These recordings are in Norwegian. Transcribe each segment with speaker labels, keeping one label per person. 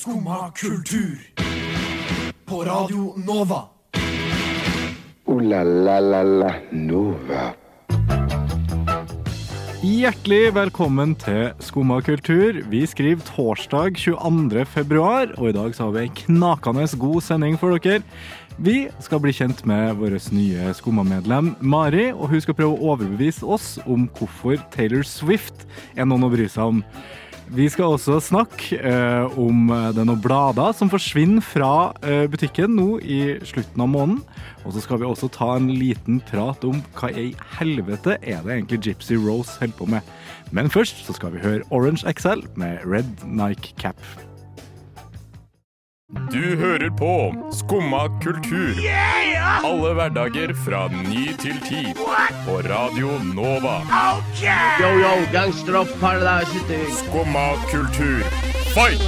Speaker 1: Skumma kultur. På Radio Nova.
Speaker 2: O-la-la-la-la Nova.
Speaker 3: Hjertelig velkommen til Skumma kultur. Vi skriver torsdag 22. februar, og i dag så har vi en knakende god sending for dere. Vi skal bli kjent med vårt nye Skumma-medlem Mari, og hun skal prøve å overbevise oss om hvorfor Taylor Swift er noen å bry seg om. Vi skal også snakke eh, om det blada noen blader som forsvinner fra eh, butikken nå i slutten av måneden. Og så skal vi også ta en liten prat om hva i helvete er det egentlig Gypsy Rose holder på med. Men først så skal vi høre Orange XL med Red Nike Cap.
Speaker 4: Du hører på Skumma kultur. Alle hverdager fra ny til ti. På Radio Nova.
Speaker 5: Yo, yo, city.
Speaker 4: Skumma kultur, fight!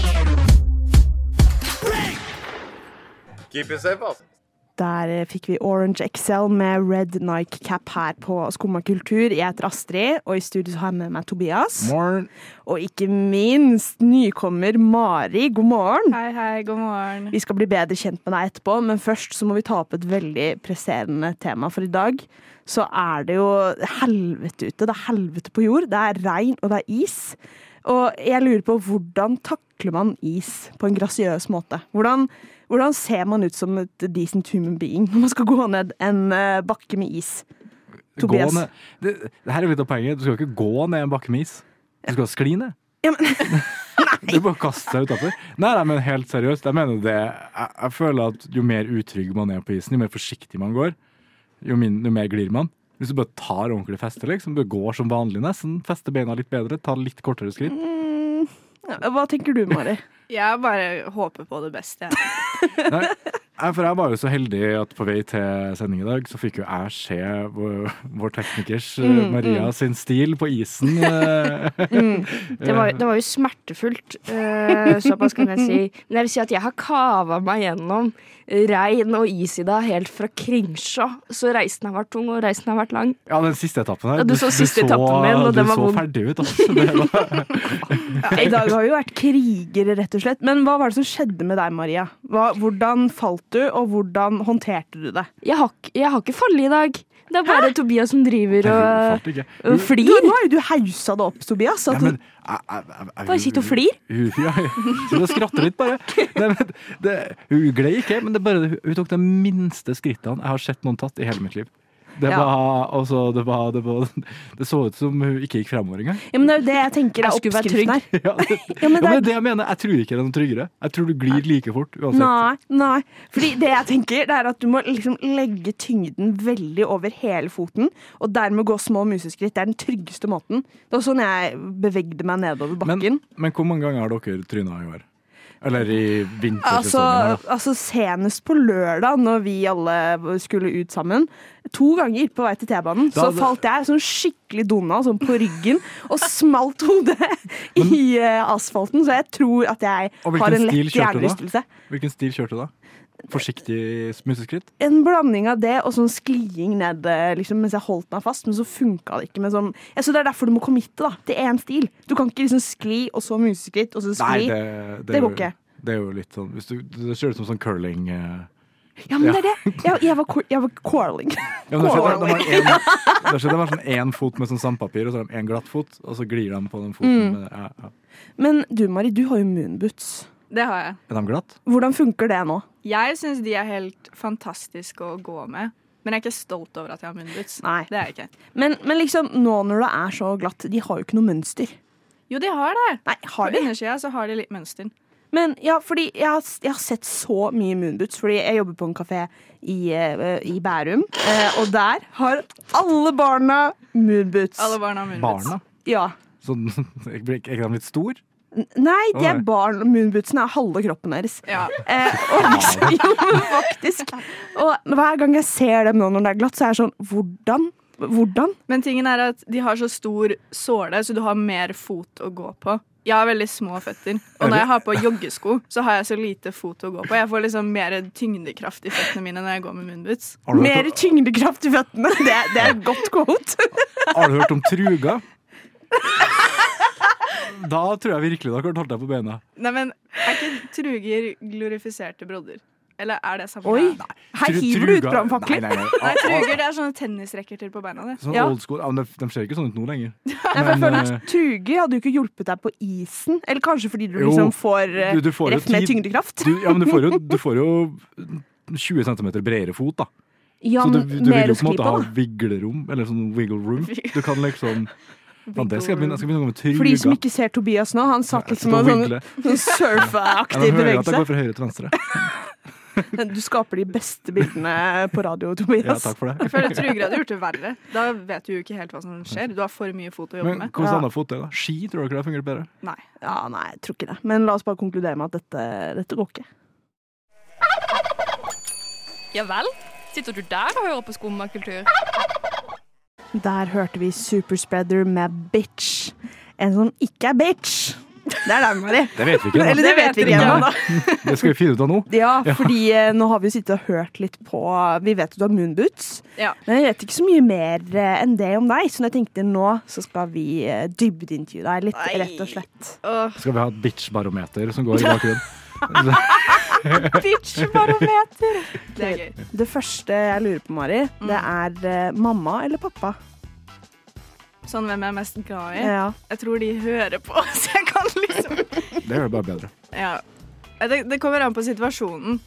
Speaker 6: Der fikk vi Orange XL med Red Nike Cap her på Skumma kultur. Jeg heter Astrid, og i studio har jeg med meg Tobias.
Speaker 3: Morgen.
Speaker 6: Og ikke minst nykommer Mari. God morgen.
Speaker 7: Hei, hei, god morgen.
Speaker 6: Vi skal bli bedre kjent med deg etterpå, men først så må vi ta opp et veldig presserende tema. For i dag så er det jo helvete ute. Det er helvete på jord. Det er regn, og det er is. Og jeg lurer på hvordan takler man is på en grasiøs måte? Hvordan, hvordan ser man ut som et decent human being når man skal gå ned en eh, bakke med is? Tobias.
Speaker 3: Gå ned. Det, det her er litt av poenget. Du skal ikke gå ned en bakke med is. Du skal skli ned.
Speaker 6: Ja, men,
Speaker 3: Du bare kaster deg utafor. Nei, nei, men helt seriøst. Jeg mener det. Jeg, jeg føler at jo mer utrygg man er på isen, jo mer forsiktig man går, jo, min, jo mer glir man. Hvis du bare tar ordentlig feste, liksom, du går som vanlig nesten, fester beina litt bedre, tar litt kortere skritt.
Speaker 6: mm, hva tenker du, Mari?
Speaker 7: Jeg bare håper på det beste.
Speaker 3: Nei, for jeg var jo så heldig at på vei til sending i dag, så fikk jo jeg se vår, vår teknikers eh,
Speaker 6: Mm,
Speaker 3: Maria sin stil på isen. mm.
Speaker 8: Det var, det var jo smertefullt, eh, såpass kan jeg si. Men jeg vil si at jeg har kava meg gjennom regn og is i dag helt fra Kringsjå. Så reisen har vært tung, og reisen har vært lang.
Speaker 3: Ja, den siste etappen her.
Speaker 8: Ja, du så siste etappen min, og den var
Speaker 3: så ferdig ut. Altså. Var,
Speaker 6: Ja, I dag har vi jo vært krigere, rett og slett. Men hva var det som skjedde med deg, Maria? Hva, hvordan falt du, og hvordan håndterte du det?
Speaker 8: Jeg har, jeg har ikke fallet i dag. Det er bare Tobias som driver og, og
Speaker 6: Du,
Speaker 8: flir.
Speaker 6: nå har jo du hausa det opp, Tobias.
Speaker 3: Ja, men, jeg, jeg, jeg, jeg,
Speaker 8: Bare sitt og flir.
Speaker 3: Ja, Sitt og skratter litt, bare. Nei, men, det, hun gled ikke, men det bare, hun tok de minste skrittene jeg har sett noen tatt i hele mitt liv. Det,
Speaker 6: Ja.
Speaker 3: var, altså, det, var, det, var, det så ut som hun ikke gikk fremover engang.
Speaker 6: ja, men det er jo det jeg tenker er oppskriften her.
Speaker 3: Ja, det,
Speaker 6: Ja, men det er,
Speaker 3: det jeg mener, jeg tror ikke det er noe tryggere. Jeg tror du glir like fort uansett.
Speaker 6: nei, nei. Fordi det jeg tenker, det er at du må liksom legge tyngden veldig over hele foten, og dermed gå små museskritt. Det er den tryggeste måten. Det var sånn jeg bevegde meg nedover
Speaker 3: Men,
Speaker 6: bakken.
Speaker 3: men hvor mange ganger har dere tryna i år? Eller i vintersesongen? Altså,
Speaker 6: altså senest på lørdag, når vi alle skulle ut sammen. To ganger på vei til T-banen, så falt jeg sånn skikkelig donna sånn på ryggen og smalt hodet i eh, asfalten. Så jeg tror at jeg har en lett hjernerystelse.
Speaker 3: Hvilken stil kjørte du da? Forsiktig museskritt?
Speaker 6: En blanding av det og sånn skliing ned eh, liksom, mens jeg holdt meg fast, men så funka det ikke. Sånn, ja, så det er derfor du må committe da, til én stil. Du kan ikke liksom skli, og så museskritt, og så skli.
Speaker 3: det,
Speaker 6: det
Speaker 3: det
Speaker 6: går
Speaker 3: jo-
Speaker 6: ikke.
Speaker 3: Det er jo litt sånn hvis du, Det ut som sånn curling eh.
Speaker 6: Ja, men det er det. Jeg, jeg var, jeg var quarling.
Speaker 3: ja, men det skjer- de de sånn én fot med sånn sandpapir, og så har de én glatt fot, og så glir de på den foten.
Speaker 6: Mm.
Speaker 3: Med, ja, ja.
Speaker 6: Men du, Mari, du har jo moonboots.
Speaker 7: Det har jeg.
Speaker 3: Er de glatt?
Speaker 6: Hvordan funker det nå?
Speaker 7: Jeg syns de er helt fantastiske å gå med. Men jeg er ikke stolt over at jeg har.
Speaker 6: Nei.
Speaker 7: Det er jeg ikke.
Speaker 6: Men, men liksom, nå når det er så glatt, de har jo ikke noe mønster.
Speaker 7: Jo, de har det.
Speaker 6: Nei,
Speaker 7: På
Speaker 6: har de?
Speaker 7: undersida så har de litt mønster.
Speaker 6: Men ja, fordi jeg har, jeg har sett så mye moonboots, fordi jeg jobber på en kafé i, uh, i Bærum, uh, og der har alle barna moonboots.
Speaker 7: Alle barna har munnboots.
Speaker 3: Barna?
Speaker 6: Ja.
Speaker 3: Så er ikke de litt store?
Speaker 6: Nei, de er barn. Moonbootsene er halve kroppen deres.
Speaker 7: Ja.
Speaker 6: Eh, og liksom, jo, men faktisk. Og hver gang jeg ser dem nå når det er glatt, så er jeg sånn Hvordan? Hvordan?
Speaker 7: Men tingen er at de har så stor såle, så du har mer fot å gå på. Jeg har veldig små føtter, og når jeg har på joggesko, så har jeg så lite fot å gå på. Jeg får liksom mer tyngdekraft i føttene mine når jeg går med moonboots.
Speaker 6: Mer tyngdekraft i føttene. Det, det er et godt quote.
Speaker 3: har du hørt om truga? da tror jeg virkelig dere har holdt deg på beina.
Speaker 7: Nei, men Er ikke truger glorifiserte brodder? Eller er det samme?
Speaker 6: Oi, her hiver du ut brannfakler.
Speaker 3: Nei, nei,
Speaker 7: Nei,
Speaker 3: nei.
Speaker 7: truger det er sånne tennisracketer på beina. det
Speaker 3: Sånn
Speaker 6: Ja.
Speaker 3: old school. Ja, men de, de ser ikke sånn ut nå lenger.
Speaker 6: Nei, men,
Speaker 3: Men,
Speaker 6: føler
Speaker 3: eh,
Speaker 6: at hadde jo ikke hjulpet deg på isen. Eller kanskje fordi du
Speaker 3: Jo,
Speaker 6: liksom får, eh,
Speaker 3: du- du får
Speaker 6: rett med tyngdekraft.
Speaker 3: Du, ja, men du får jo, du får jo 20 cm bredere fot, da.
Speaker 6: Ja,
Speaker 3: Så du, du vil jo på en måte ha
Speaker 6: da.
Speaker 3: viglerom, eller sånn wiggle room. Du kan liksom ja, det skal jeg begynne, jeg skal begynne med truga.
Speaker 6: For de som ikke ser Tobias nå, han satt
Speaker 3: Jeg
Speaker 6: liksom og
Speaker 3: og
Speaker 6: sånn,
Speaker 3: wigler.
Speaker 6: sånn
Speaker 3: Ja, man hører at jeg går fra høyre til venstre.
Speaker 6: Du skaper de beste bildene på radio, Tobias.
Speaker 3: Ja, takk for det.
Speaker 7: Jeg føler Truger hadde gjort det verre. Da vet du jo ikke helt hva som skjer. Du har for mye fot å jobbe
Speaker 3: Men
Speaker 7: med.
Speaker 3: hvordan
Speaker 6: Ja.
Speaker 3: fot er da? Ski, tror dere det fungerer bedre?
Speaker 7: Nei.
Speaker 6: Ja, nei, jeg tror ikke det. Men la oss bare konkludere med at dette, dette går ikke.
Speaker 9: Ja vel? Sitter du der og hører på skummakultur?
Speaker 6: Der hørte vi Superspreader med Bitch. En som ikke er bitch. Det er deg, Mari.
Speaker 3: Det vet vi ikke.
Speaker 6: Eller
Speaker 3: Da.
Speaker 6: det vet vi ikke ennå.
Speaker 3: Det skal vi finne ut av nå.
Speaker 6: Ja, fordi ja. nå har vi jo sittet og hørt litt på Vi vet at du har moonboots.
Speaker 7: Ja.
Speaker 6: Men jeg vet ikke så mye mer eh, enn det om deg, så jeg tenkte nå så skal vi eh, dybdeintervjue deg litt,
Speaker 7: Nei.
Speaker 6: rett og slett.
Speaker 7: Uh.
Speaker 3: Skal vi ha et bitch-barometer som går i bakgrunnen?
Speaker 6: Bitch-barometer!
Speaker 7: det er gøy.
Speaker 6: Det første jeg lurer på, Mari, det er eh, mamma eller pappa?
Speaker 7: Sånn hvem jeg er mest glad i.
Speaker 6: Ja.
Speaker 7: Jeg tror de hører på, så jeg kan liksom
Speaker 3: Det gjør det bare bedre.
Speaker 7: Ja. Det, det kommer an på situasjonen.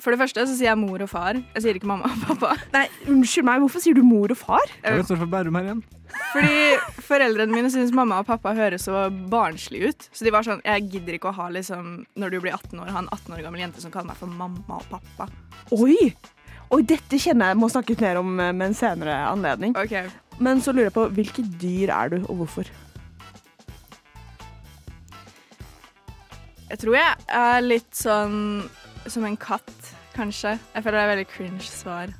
Speaker 7: For det første så sier jeg mor og far. Jeg sier ikke mamma og pappa.
Speaker 6: Nei, unnskyld meg, hvorfor sier du mor og far?
Speaker 3: Jeg står for Bærum her igjen?
Speaker 7: Fordi foreldrene mine syns mamma og pappa høres så barnslige ut. Så de var sånn Jeg gidder ikke å ha liksom Når du blir 18 år, ha en 18 år gammel jente som kaller meg for mamma og pappa.
Speaker 6: Oi! Oi, dette kjenner jeg må snakkes mer om eh, med en senere anledning.
Speaker 7: Okay.
Speaker 6: Men så lurer jeg på, hvilke dyr er du, og hvorfor?
Speaker 7: Jeg tror jeg er litt sånn som en katt, kanskje. Jeg føler det er veldig cringe svar.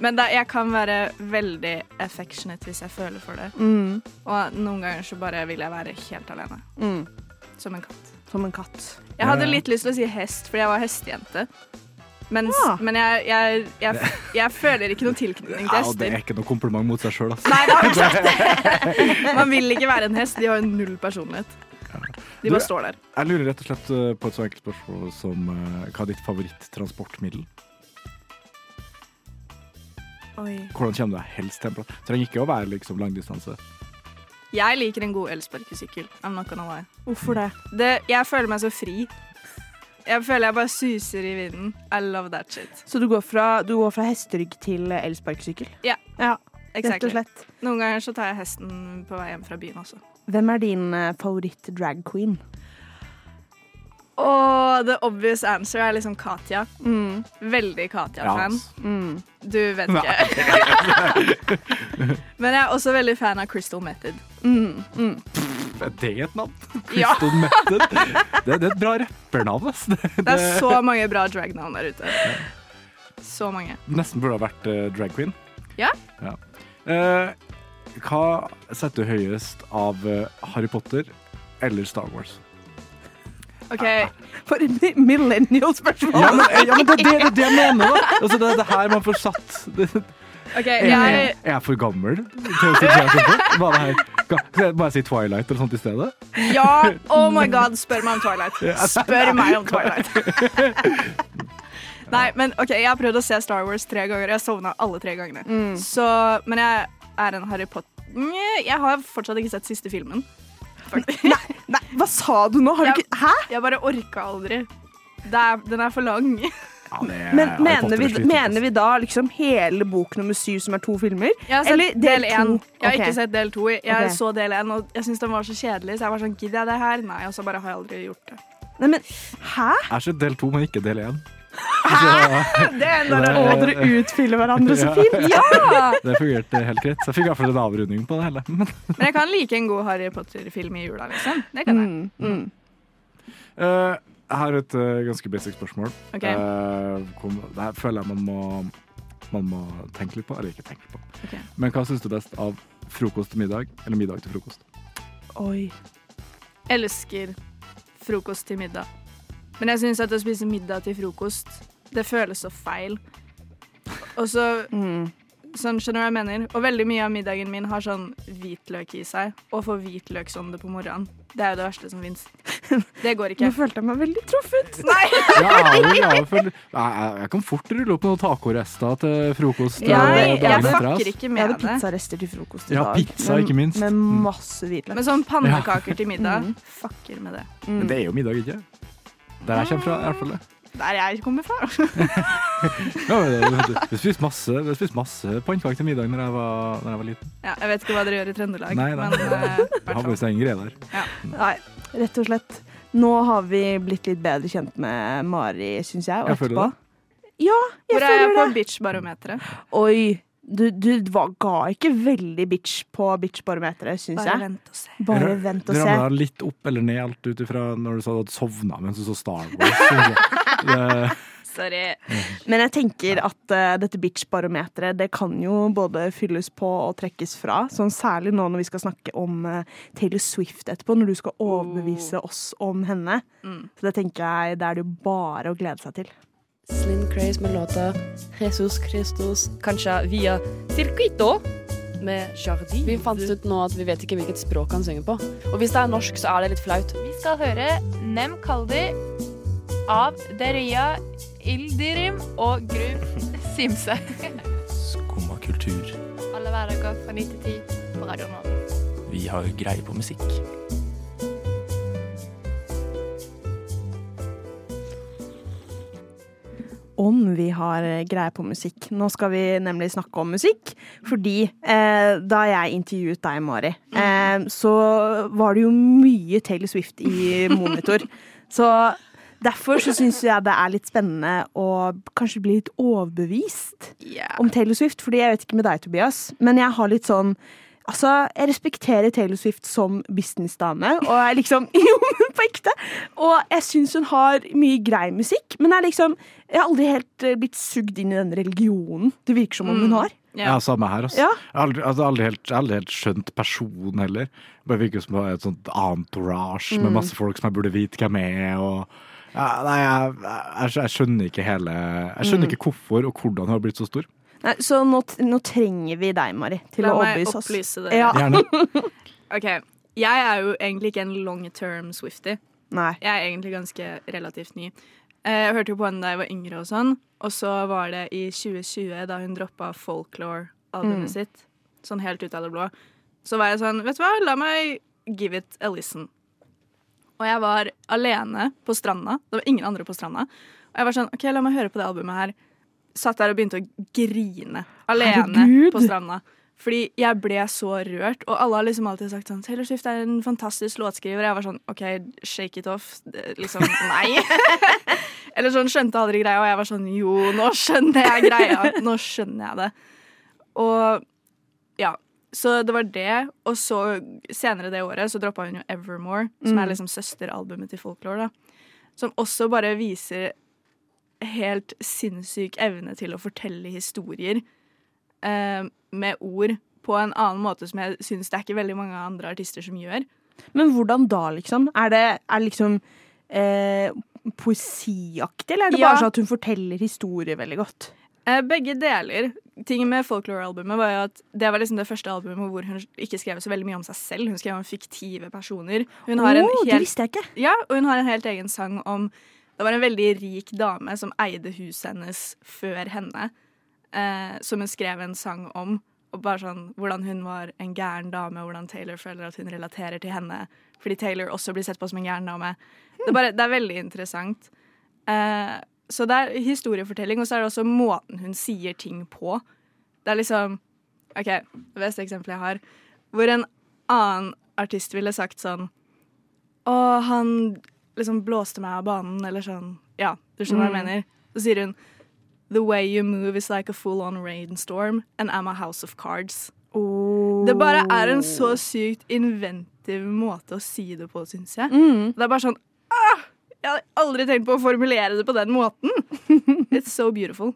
Speaker 7: Men da, jeg kan være veldig affectionate hvis jeg føler for det.
Speaker 6: Mm.
Speaker 7: Og noen ganger så bare vil jeg være helt alene.
Speaker 6: Mm.
Speaker 7: Som en katt.
Speaker 6: Som en katt.
Speaker 7: Jeg hadde litt lyst til å si hest, fordi jeg var hestejente. Mens,
Speaker 6: Ja.
Speaker 7: Men jeg, jeg, jeg, jeg føler ikke noe tilknytning til
Speaker 3: Ja, det er ikke noe kompliment mot seg sjøl,
Speaker 7: Nei, det har ikke. Man vil ikke være en hest. De har jo null personlighet. De
Speaker 3: Du-
Speaker 7: bare står der.
Speaker 3: Jeg lurer rett og slett eh, på et så enkelt spørsmål som eh, hva er ditt favorittransportmiddel?
Speaker 7: Oi.
Speaker 3: Hvordan kommer du deg helst til en plass? Trenger ikke å være liksom langdistanse.
Speaker 7: Jeg liker en god elsparkesykkel. I'm not gonna lie.
Speaker 6: Hvorfor det?
Speaker 7: Det, jeg føler meg så fri. Jeg føler jeg bare suser i vinden. I love that shit.
Speaker 6: Så du går fra, du går fra hesterygg til elsparkesykkel?
Speaker 7: Ja.
Speaker 6: ja. Rett og slett.
Speaker 7: Noen ganger så tar jeg hesten på vei hjem fra byen også.
Speaker 6: Hvem er din eh, favoritt drag queen?
Speaker 7: Og the obvious answer er liksom Katja.
Speaker 6: Mm.
Speaker 7: Veldig Katja-fan.
Speaker 3: ass.
Speaker 6: Mm.
Speaker 7: Du vet ikke. Men jeg er også veldig fan av Crystal Method.
Speaker 6: Mm. Mm.
Speaker 3: Er det et navn?
Speaker 7: Ja.
Speaker 3: Crystal Method? Det, det er et bra rappernavn, Det, Det,
Speaker 7: Det er så mange bra dragnavn der ute. Så mange.
Speaker 3: Nesten burde ha vært eh, drag queen.
Speaker 7: Ja.
Speaker 3: Eh, hva setter du høyest av eh, Harry Potter eller Star Wars?
Speaker 7: OK,
Speaker 6: For et millennial-spørsmål!
Speaker 3: Ja, men, ja, men det, det, det er det jeg mener, da! Altså, det er det her man får satt Okay,
Speaker 7: ok,
Speaker 3: er,
Speaker 7: jeg
Speaker 3: er jeg for gammel til å si er det? Må jeg si Twilight eller sånt i stedet?
Speaker 7: Ja! Oh my god, spør meg om Twilight. Spør meg om Twilight. Nei, men OK, jeg har prøvd å se Star Wars tre ganger. Jeg sovna alle tre gangene.
Speaker 6: Mm.
Speaker 7: Så, men jeg er en Harry Potter Jeg har fortsatt ikke sett siste filmen. Faktisk.
Speaker 6: Nei, hva sa du nå? Har du ikke Hæ?
Speaker 7: Jeg bare orka aldri. Det er, den er for lang.
Speaker 3: Ja, det er
Speaker 6: Men
Speaker 3: Harry
Speaker 6: mener vi,
Speaker 3: er
Speaker 6: mener
Speaker 3: ass.
Speaker 6: vi da liksom hele bok nummer syv, som er to filmer?
Speaker 7: Jeg har sett
Speaker 6: Eller
Speaker 7: del
Speaker 6: del
Speaker 7: én.
Speaker 6: to?
Speaker 7: Jeg har
Speaker 6: Ok.
Speaker 7: ikke sett del to. Jeg
Speaker 6: Ok.
Speaker 7: så del én, og jeg syntes den var så kjedelig, så jeg var sånn Gidder jeg det her? Nei, og så bare har jeg aldri gjort det.
Speaker 6: Nei, men hæ?
Speaker 3: Jeg har sett del to, men ikke del én.
Speaker 6: Det er når dere utfyller hverandre så fint! Ja!
Speaker 3: Det fungerte helt greit. Så jeg fikk i hvert fall en avrunding på det hele. Men,
Speaker 7: Men jeg kan like en god Harry Potter-film i jula, liksom. Det kan jeg.
Speaker 6: Mm, mm.
Speaker 3: Uh, jeg har et uh, ganske basic spørsmål.
Speaker 7: Okay.
Speaker 3: Uh, kom, det her føler jeg man må, man må tenke litt på. Eller ikke tenke på.
Speaker 7: Okay.
Speaker 3: Men hva syns du best av frokost til middag eller middag til frokost?
Speaker 6: Oi.
Speaker 7: Elsker frokost til middag. Men jeg syns at å spise middag til frokost, det føles så feil. Og så
Speaker 6: Mm.
Speaker 7: Sånn, skjønner du hva jeg mener? Og veldig mye av middagen min har sånn hvitløk i seg. Og får hvitløksånde på morgenen. Det er jo det verste som fins. Det går ikke.
Speaker 6: Nå følte jeg meg veldig truffet.
Speaker 7: Nei!
Speaker 3: Ja, jeg, jeg kan fort rulle opp noen tacorester til frokost.
Speaker 7: Ja,
Speaker 3: eh,
Speaker 7: jeg, ikke
Speaker 3: med
Speaker 7: det.
Speaker 6: Jeg hadde pizzarester til frokost i
Speaker 3: Ja,
Speaker 6: dag.
Speaker 3: pizza,
Speaker 6: med,
Speaker 3: ikke minst.
Speaker 6: Med
Speaker 3: Mm.
Speaker 6: masse hvitløk.
Speaker 7: Men sånn pannekaker til middag, fucker med det.
Speaker 3: Men det er jo middag, ikke? Der jeg kommer fra, i hvert fall.
Speaker 7: Der jeg kommer fra.
Speaker 3: Ja, det- Vi spiste masse, vi spiste masse pannekaker til middag når jeg var, når jeg var liten.
Speaker 7: Ja, jeg vet ikke hva dere gjør i Trøndelag,
Speaker 3: Nei, nei.
Speaker 7: men
Speaker 3: Jeg har seg en greie der.
Speaker 6: Nei, rett og slett. Nå har vi blitt litt bedre kjent med Mari, syns jeg. Og
Speaker 3: Jeg føler
Speaker 6: etterpå. Ja, jeg
Speaker 7: Hvor er jeg på
Speaker 6: føler det.
Speaker 7: bitch-barometeret?
Speaker 6: Oi. Du, du var, ga ikke veldig bitch på bitchbarometeret, syns
Speaker 7: Bare
Speaker 6: jeg.
Speaker 7: vent og se.
Speaker 6: Bare vent og se.
Speaker 3: ramla litt opp eller ned alt ut ifra når du sa du hadde sovna mens du så Star Wars. Det,
Speaker 7: Sorry.
Speaker 6: Men jeg tenker at uh, dette bitch-barometeret det kan jo både fylles på og trekkes fra. Sånn Særlig nå når vi skal snakke om uh, Taylor Swift etterpå, når du skal overbevise oss om henne.
Speaker 7: Mm.
Speaker 6: Så det tenker jeg det er det jo bare å glede seg til.
Speaker 10: Slim Craze med låta Jesus Christus, kanskje via Circuito med Jardin. Vi fant ut nå at vi vet ikke hvilket språk han synger på. Og hvis det er norsk, så er det litt flaut.
Speaker 9: Vi skal høre Nem Kaldi av Deria Ildirim og Grum Simse.
Speaker 11: Skumma kultur.
Speaker 9: Alle hverdager fra 9 til 10 på Radio Nova.
Speaker 11: Vi har greie på musikk.
Speaker 6: Om vi har eh, greie på musikk. Nå skal vi nemlig snakke om musikk. Fordi eh, da jeg intervjuet deg, Mari, eh, så var det jo mye Taylor Swift i monitor. så derfor så syns jeg det er litt spennende å kanskje bli litt overbevist om Taylor Swift. Fordi jeg vet ikke med deg, Tobias, men jeg har litt sånn Altså, jeg respekterer Taylor Swift som businessdame, og jeg liksom Jo, men på ekte! Og jeg syns hun har mye grei musikk, men jeg liksom Jeg har aldri helt eh, blitt sugd inn i den religionen det virker som om hun har.
Speaker 3: ja, samme her. Altså.
Speaker 6: Ja.
Speaker 3: Jeg har aldri, altså, aldri, helt, aldri helt skjønt personen heller. Bare virker som et sånt entourage med
Speaker 6: Mm.
Speaker 3: masse folk som jeg burde vite hvem er. Og, ja, nei, jeg, jeg, jeg skjønner ikke hele Jeg skjønner
Speaker 6: Mm.
Speaker 3: ikke hvorfor og hvordan hun har blitt så stor.
Speaker 6: Nei, så nå, nå trenger vi deg, Mari, til
Speaker 7: La
Speaker 6: å
Speaker 7: meg
Speaker 6: overbevise oss.
Speaker 7: opplyse dere.
Speaker 6: Ja.
Speaker 3: Gjerne.
Speaker 7: OK. Jeg er jo egentlig ikke en long term Swifty.
Speaker 6: Nei.
Speaker 7: Jeg er egentlig ganske relativt ny. Eh, Jeg hørte jo på henne da jeg var yngre, og sånn Og så var det i 2020, da hun droppa Folklore-albumet
Speaker 6: Mm.
Speaker 7: sitt, sånn helt ut av det blå, så var jeg sånn Vet du hva, la meg give it a listen. Og jeg var alene på stranda. Det var ingen andre på stranda. Og jeg var sånn OK, la meg høre på det albumet her. Satt der og begynte å grine alene
Speaker 6: Herregud.
Speaker 7: på stranda. Fordi jeg ble så rørt, og alle har liksom alltid sagt sånn Taylor Swift er en fantastisk låtskriver. Jeg var sånn OK, shake it off. Liksom, nei. Eller sånn skjønte aldri greia, og jeg var sånn jo, nå skjønner jeg greia. Nå skjønner jeg det. Og ja. Så det var det. Og så senere det året så droppa hun jo Evermore, som
Speaker 6: Mm.
Speaker 7: er liksom søsteralbumet til Folklore, da. Som også bare viser helt sinnssyk evne til å fortelle historier eh, med ord på en annen måte som jeg syns det er ikke veldig mange andre artister som gjør.
Speaker 6: Men hvordan da, liksom? Er det, er det liksom eh, poesiaktig, eller er det
Speaker 7: Ja.
Speaker 6: bare sånn at hun forteller historier veldig godt?
Speaker 7: Eh, begge deler. Tingen med Folklore-albumet var jo at det var liksom det første albumet hvor hun ikke skrev så veldig mye om seg selv. Hun skrev om fiktive personer. Hun har en
Speaker 6: Å, det visste jeg ikke.
Speaker 7: Ja, og hun har en helt egen sang om Det var en veldig rik dame som eide huset hennes før henne, eh, som hun skrev en sang om. Og bare sånn hvordan hun var en gæren dame, og hvordan Taylor føler at hun relaterer til henne. Fordi Taylor også blir sett på som en gæren dame. Det er, bare, det er veldig interessant. Eh, så det er historiefortelling, og så er det også måten hun sier ting på. Det er liksom OK, det beste eksempelet jeg har, hvor en annen artist ville sagt sånn Å, han liksom blåste meg av banen, eller sånn. Ja, du skjønner hva jeg
Speaker 6: Mm.
Speaker 7: mener. Så sier hun The way you move is like a full on rainstorm, and I'm a house of cards. Det bare er en så sykt inventiv måte å si det på, syns jeg.
Speaker 6: Mm.
Speaker 7: Det er bare sånn ah, Jeg hadde aldri tenkt på å formulere det på den måten. It's so beautiful.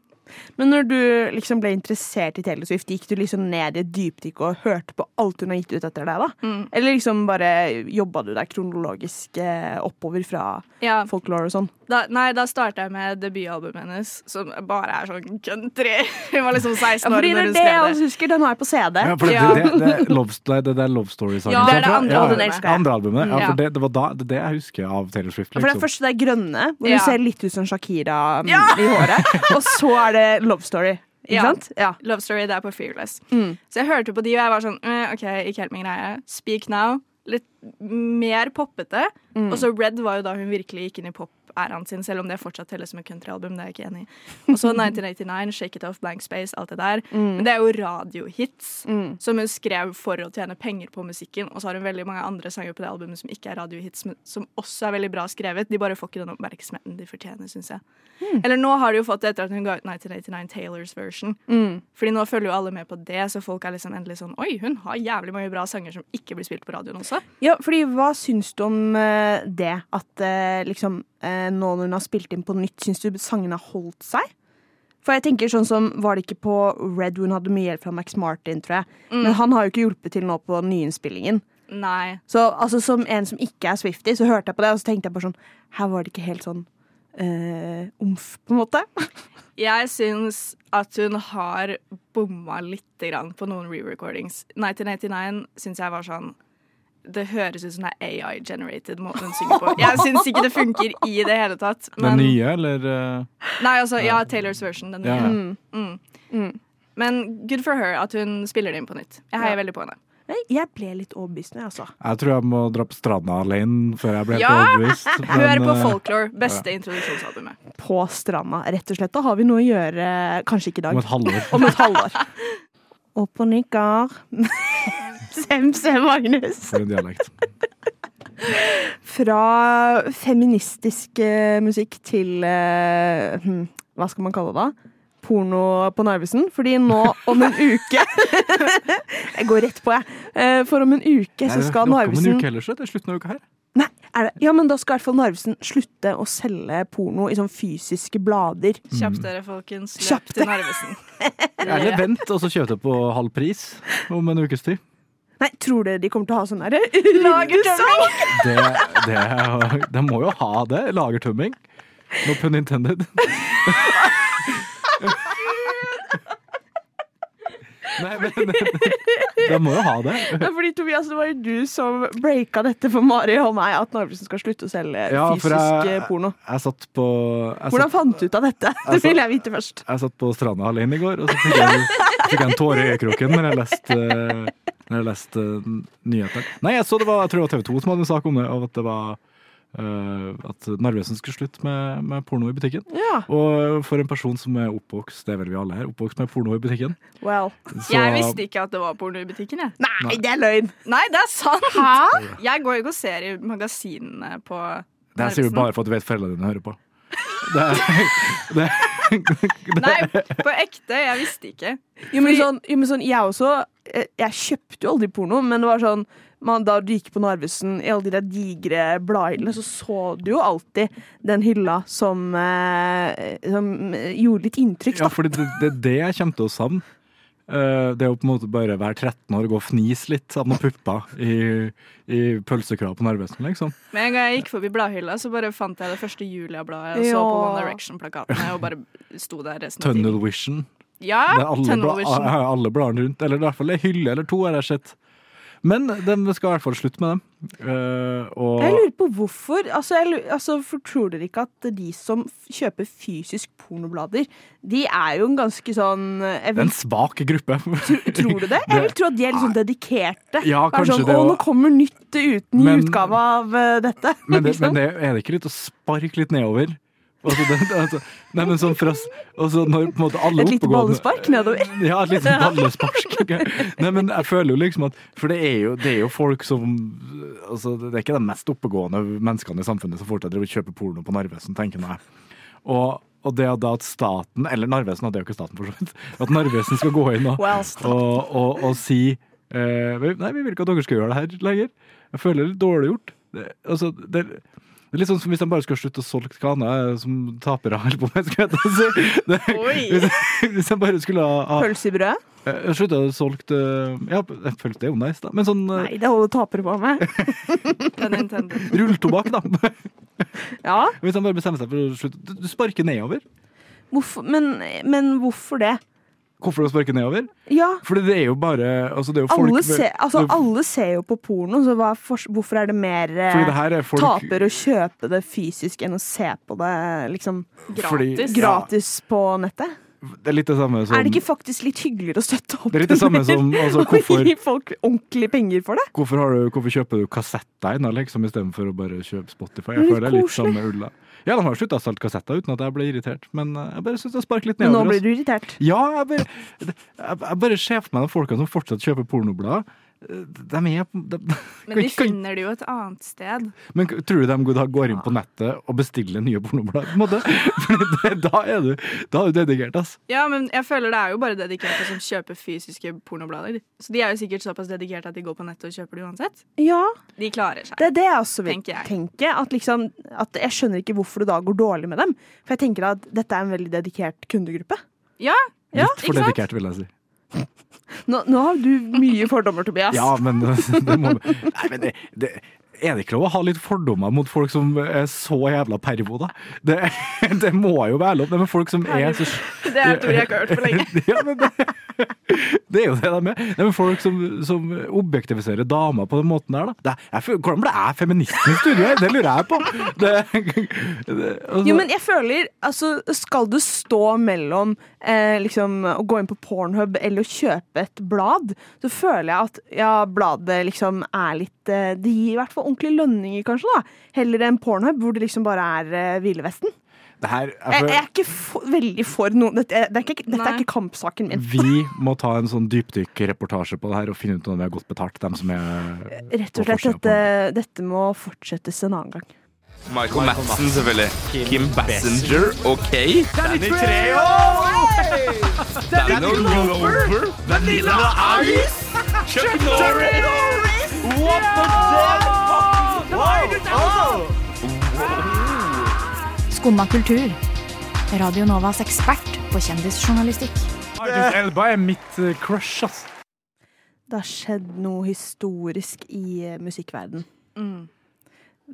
Speaker 6: Men når du liksom ble interessert i Taylor Swift, gikk du liksom ned i et dypdykk og hørte på alt hun har gitt ut etter deg, da?
Speaker 7: Mm.
Speaker 6: Eller liksom bare jobba du deg kronologisk eh, oppover fra
Speaker 7: Ja.
Speaker 6: folklore og sånn?
Speaker 7: Da, nei, da starta jeg med debutalbumet hennes, som bare er sånn country. Hun var liksom 16
Speaker 6: Ja,
Speaker 7: år
Speaker 6: fordi
Speaker 7: når
Speaker 6: det er
Speaker 7: hun
Speaker 6: det jeg
Speaker 7: skrev
Speaker 6: husker. Den har jeg på CD.
Speaker 3: Ja, for det, det, det, det, er love, det, det er Love Story-sangen.
Speaker 7: Ja, det er det andre
Speaker 3: Ja,
Speaker 6: albumet.
Speaker 3: ja, andre albumet. Ja,
Speaker 7: Ja.
Speaker 3: for det, det var da, det, det jeg husker av Taylor Swift.
Speaker 6: For det
Speaker 3: Liksom.
Speaker 6: det er grønne, hvor
Speaker 7: Ja.
Speaker 6: hun ser litt ut som Shakira mm,
Speaker 7: Ja!
Speaker 6: i håret. Og så er det Love Story. Ikke
Speaker 7: Ja.
Speaker 6: sant? Ja.
Speaker 7: Love Story, det er på Fearless.
Speaker 6: Mm.
Speaker 7: Så jeg hørte på de, og jeg var sånn eh, OK, ikke helt min greie. Speak Now. Litt mer poppete.
Speaker 6: Mm.
Speaker 7: Og så Red var jo da hun virkelig gikk inn i pop-æraen sin, selv om det fortsatt telles som et countryalbum. Det er jeg ikke enig i. Og så 1989, Shake It Off, Blank Space, alt det der.
Speaker 6: Mm.
Speaker 7: Men det er jo radiohits
Speaker 6: Mm.
Speaker 7: som hun skrev for å tjene penger på musikken. Og så har hun veldig mange andre sanger på det albumet som ikke er radiohits, men som også er veldig bra skrevet. De bare får ikke den oppmerksomheten de fortjener, syns jeg.
Speaker 6: Mm.
Speaker 7: Eller nå har de jo fått det etter at hun ga ut 1989 Taylors version.
Speaker 6: Mm.
Speaker 7: Fordi nå følger jo alle med på det, så folk er liksom endelig sånn Oi, hun har jævlig mange bra sanger som ikke blir spilt på radioen også.
Speaker 6: Ja, fordi hva syns du om eh, det? At eh, liksom nå når hun har spilt inn på nytt, syns du sangene har holdt seg? For jeg tenker sånn som, Var det ikke på Red hun hadde mye hjelp fra Max Martin, tror jeg.
Speaker 7: Mm.
Speaker 6: Men han har jo ikke hjulpet til nå på nyinnspillingen.
Speaker 7: Nei.
Speaker 6: Så altså, som en som ikke er Swifty, så hørte jeg på det, og så tenkte jeg bare sånn Her var det ikke helt sånn eh, omf, på en måte.
Speaker 7: Jeg syns at hun har bomma lite grann på noen re-recordings. 1989 syns jeg var sånn Det høres ut som det er AI-generated måten hun synger på. Jeg syns ikke det funker i det hele tatt.
Speaker 3: Den nye, eller eh,
Speaker 7: Nei, altså, ja, Taylors version. Den nye.
Speaker 3: ja.
Speaker 7: Mm. Mm. Men good for her at hun spiller det inn på nytt. Jeg heier
Speaker 6: Ja.
Speaker 7: veldig på henne.
Speaker 6: Jeg ble litt overbevist nå, altså.
Speaker 3: Jeg tror jeg må dra på stranda alene før jeg ble helt
Speaker 7: Ja!
Speaker 3: overbevist.
Speaker 7: Hør på
Speaker 3: eh,
Speaker 7: Folklore. Beste introduksjonsalbumet.
Speaker 6: På stranda, rett og slett. Da har vi noe å gjøre, kanskje ikke i dag.
Speaker 3: Om et halvår.
Speaker 6: Om et halvår. Opp og nikker. Semse, Magnus.
Speaker 3: For en dialekt.
Speaker 6: Fra feministisk eh, musikk til eh, hm, Hva skal man kalle det da? Porno på Narvesen. Fordi nå om en uke Jeg går rett på, jeg. Eh, For om en uke så
Speaker 3: skal
Speaker 6: skal
Speaker 3: det er ikke om en uke heller, så det er slutten av uka her.
Speaker 6: Nei, er det? Ja, men da skal i hvert fall Narvesen slutte å selge porno i sånn fysiske blader.
Speaker 7: Kjapp dere, folkens. Løp
Speaker 6: Kjapp
Speaker 7: til Narvesen.
Speaker 3: Eller vent, og så kjøp det på halv pris om en ukes tid.
Speaker 6: Nei, tror dere de kommer til å ha sånn derre lagertømming?
Speaker 3: Det, det, de må jo ha det. Lagertømming. No pun intended. Nei, men De må jo ha det.
Speaker 6: Ja, fordi Tobias, det var jo du som breaka dette for Mari og meg, at Narvesen skal slutte å selge
Speaker 3: Ja,
Speaker 6: fysisk
Speaker 3: jeg-
Speaker 6: eh, porno.
Speaker 3: Jeg satt på jeg
Speaker 6: Hvordan
Speaker 3: satt,
Speaker 6: fant du ut av dette? Det vil jeg vite først.
Speaker 3: jeg satt på stranda alene i går, og så fikk jeg, fikk jeg en tåre i øyekroken når jeg leste, når jeg leste nyheter. Nei, jeg så det var, jeg tror det var TV 2 som hadde en sak om det, og at det var Uh, at Narvesen skulle slutte med, med porno i butikken.
Speaker 6: Ja.
Speaker 3: Og for en person som er oppvokst, det er vel vi alle her, oppvokst med porno i butikken
Speaker 6: Well.
Speaker 3: så-
Speaker 7: Jeg visste ikke at det var porno i butikken, jeg.
Speaker 6: Nei, det er løgn!
Speaker 7: Nei, det er sant!
Speaker 6: Hæ?
Speaker 7: Jeg går jo ikke og ser i magasinene på
Speaker 3: Det her sier du bare for at du vet foreldrene dine hører på. Det, er- det, det,
Speaker 7: Nei, på ekte. Jeg visste ikke.
Speaker 6: Jo, men sånn, jo, men sånn, jeg også eh, Jeg kjøpte jo aldri porno, men det var sånn man, Da du gikk på Narvesen i alle de der digre bladhyllene, så så du jo alltid den hylla som, eh, som gjorde litt inntrykk,
Speaker 3: Ja, for det, det er det jeg kommer til å savne. Eh, det å på en måte bare være 13 år og gå og fnise litt av noen pupper i, i pølsekrav på Narvesen, liksom.
Speaker 7: Med en gang jeg gikk forbi bladhylla, så bare fant jeg det første Julia-bladet og så på One Direction-plakatene og bare sto der resten av tiden. Tunnel.
Speaker 3: Vision.
Speaker 7: Ja,
Speaker 3: er
Speaker 7: Tunnel Vision.
Speaker 3: alle bladene rundt. Eller i hvert fall en hylle eller to har jeg sett. Men de skal i hvert fall slutte med dem. Uh, og
Speaker 6: Jeg lurer på hvorfor. Altså, lurer- altså, for tror dere ikke at de som kjøper fysisk pornoblader, de er jo en ganske sånn
Speaker 3: er
Speaker 6: vil,
Speaker 3: en svak gruppe.
Speaker 6: Tror du det? Jeg vil tro at de er liksom dedikerte.
Speaker 3: Ja, kanskje
Speaker 6: sånn,
Speaker 3: det
Speaker 6: Å, nå kommer nytt uten ny
Speaker 3: Men-
Speaker 6: utgave av eh, dette.
Speaker 3: Men, det,
Speaker 6: Liksom.
Speaker 3: men det, er det ikke litt å sparke litt nedover? Altså, det, altså, nei, men sånn fra, altså, når på en måte alle
Speaker 6: Et lite ballespark nedover.
Speaker 3: Ja, et lite ballespark. Nei, men jeg føler jo liksom at For det er jo, det er jo folk som altså, Det er ikke de mest oppegående menneskene i samfunnet som fortsatt driver og kjøper porno på Narvesen, tenker jeg. Og, og det at staten, eller Narvesen, det er jo ikke staten for så vidt, at Narvesen skal gå inn og, og, og, og si eh, Nei, vi vil ikke at dere skal gjøre det her lenger. Jeg føler det er litt dårlig gjort. Det, altså, det, Det er litt sånn som hvis de bare skulle slutte å solge hva er som tapere holder på med. Skal jeg si. Det, hvis, hvis de bare skulle ha, ha
Speaker 6: Pølse i brød?
Speaker 3: eh, slutta å solge Ja, Ja, pølse det er jo nice, da. Men sånn eh,
Speaker 6: Nei, det holder tapere på med.
Speaker 3: Rulletobakk, da.
Speaker 6: Ja,
Speaker 3: Hvis de bare bestemmer seg for å slutte Du, du sparker nedover.
Speaker 6: hvorfor, men, men hvorfor det?
Speaker 3: Hvorfor å sparke nedover?
Speaker 6: Ja,
Speaker 3: Fordi det er jo bare altså det er jo
Speaker 6: alle
Speaker 3: folk,
Speaker 6: ser, altså,
Speaker 3: det-
Speaker 6: alle ser jo på porno, så hva er hvorfor er det mer eh,
Speaker 3: Fordi det her er folk
Speaker 6: taper å kjøpe det fysisk enn å se på det liksom
Speaker 3: Fordi-
Speaker 7: Gratis.
Speaker 6: ja. på nettet?
Speaker 3: Det er litt det samme som
Speaker 6: Er det ikke faktisk litt hyggeligere å støtte opp
Speaker 3: Det som altså,
Speaker 6: og gi folk ordentlig penger for det?
Speaker 3: hvorfor, har du, hvorfor kjøper du kassetter liksom, istedenfor å bare kjøpe Spotify? Jeg føler det er litt samme ulla. Ja, de har slutta å salte kassetter uten at jeg ble irritert, men eh, jeg bare syns det sparker litt
Speaker 6: Men nå
Speaker 3: nedover.
Speaker 6: blir
Speaker 3: altså.
Speaker 6: du irritert.
Speaker 3: Ja, jeg bare, jeg, jeg bare ser for meg de folkene som fortsatt kjøper pornoblader. Eh, De er de,
Speaker 7: Men de finner det jo et annet sted.
Speaker 3: Men tror du de da går inn på nettet og bestiller nye pornoblader? på en måte? Fordi da er du Da er du dedikert, ass.
Speaker 7: Ja, men jeg føler det er jo bare dedikerte som kjøper fysiske pornoblader. Så de er jo sikkert såpass dedikerte at de går på nettet og kjøper det uansett.
Speaker 6: Ja,
Speaker 7: De klarer seg.
Speaker 6: det er det jeg også vil
Speaker 7: Tenker jeg.
Speaker 6: tenke. At, liksom, at jeg skjønner ikke hvorfor det da går dårlig med dem. For jeg tenker at dette er en veldig dedikert kundegruppe.
Speaker 7: Ja,
Speaker 6: Ja,
Speaker 3: Litt for
Speaker 7: ikke sant?
Speaker 3: dedikert, vil jeg si.
Speaker 6: Nå, nå har du mye fordommer, Tobias.
Speaker 3: Ja, men det må Nei, men det, det er det ikke lov å ha litt fordommer mot folk som er så jævla pervo, da? Det, det må jo være lov. Det med folk som er så
Speaker 7: Det er et ord jeg ikke har hørt på lenge.
Speaker 3: Ja, men det, det er jo det de er. Det er med folk som, som objektiviserer damer på den måten der, da. Jeg, hvordan ble jeg feministen i studio her? Det lurer jeg på. Altså,
Speaker 6: Jo, men jeg føler altså, Skal du stå mellom eh, liksom, å gå inn på Pornhub eller å kjøpe et blad, så føler jeg at ja, bladet liksom er litt eh, Det gir i hvert fall ordentlige lønninger, kanskje, da. Heller enn Pornhub, hvor det liksom bare er Hvilevesten. Ville Vesten.
Speaker 3: det her, jeg
Speaker 6: Jeg, jeg er ikke for, veldig for noen Dette, er- det er ikke, dette er ikke kampsaken min.
Speaker 3: vi må ta en sånn dypdykkreportasje på det her og finne ut om vi har godt betalt, dem som er
Speaker 6: Rett og slett, dette, dette må fortsettes en annen gang.
Speaker 12: Michael Madsen, selvfølgelig. Kim Bassinger, OK.
Speaker 1: Danny Treo!
Speaker 12: Danny Glover. Vanilla Ice. Chuck Norris.
Speaker 1: What the fuck?
Speaker 13: Skumma kultur. Radio Novas ekspert på kjendisjournalistikk.
Speaker 3: Idris Elba er mitt eh, crush, ass.
Speaker 6: Det har skjedd noe historisk i eh, musikkverden.
Speaker 7: Mm.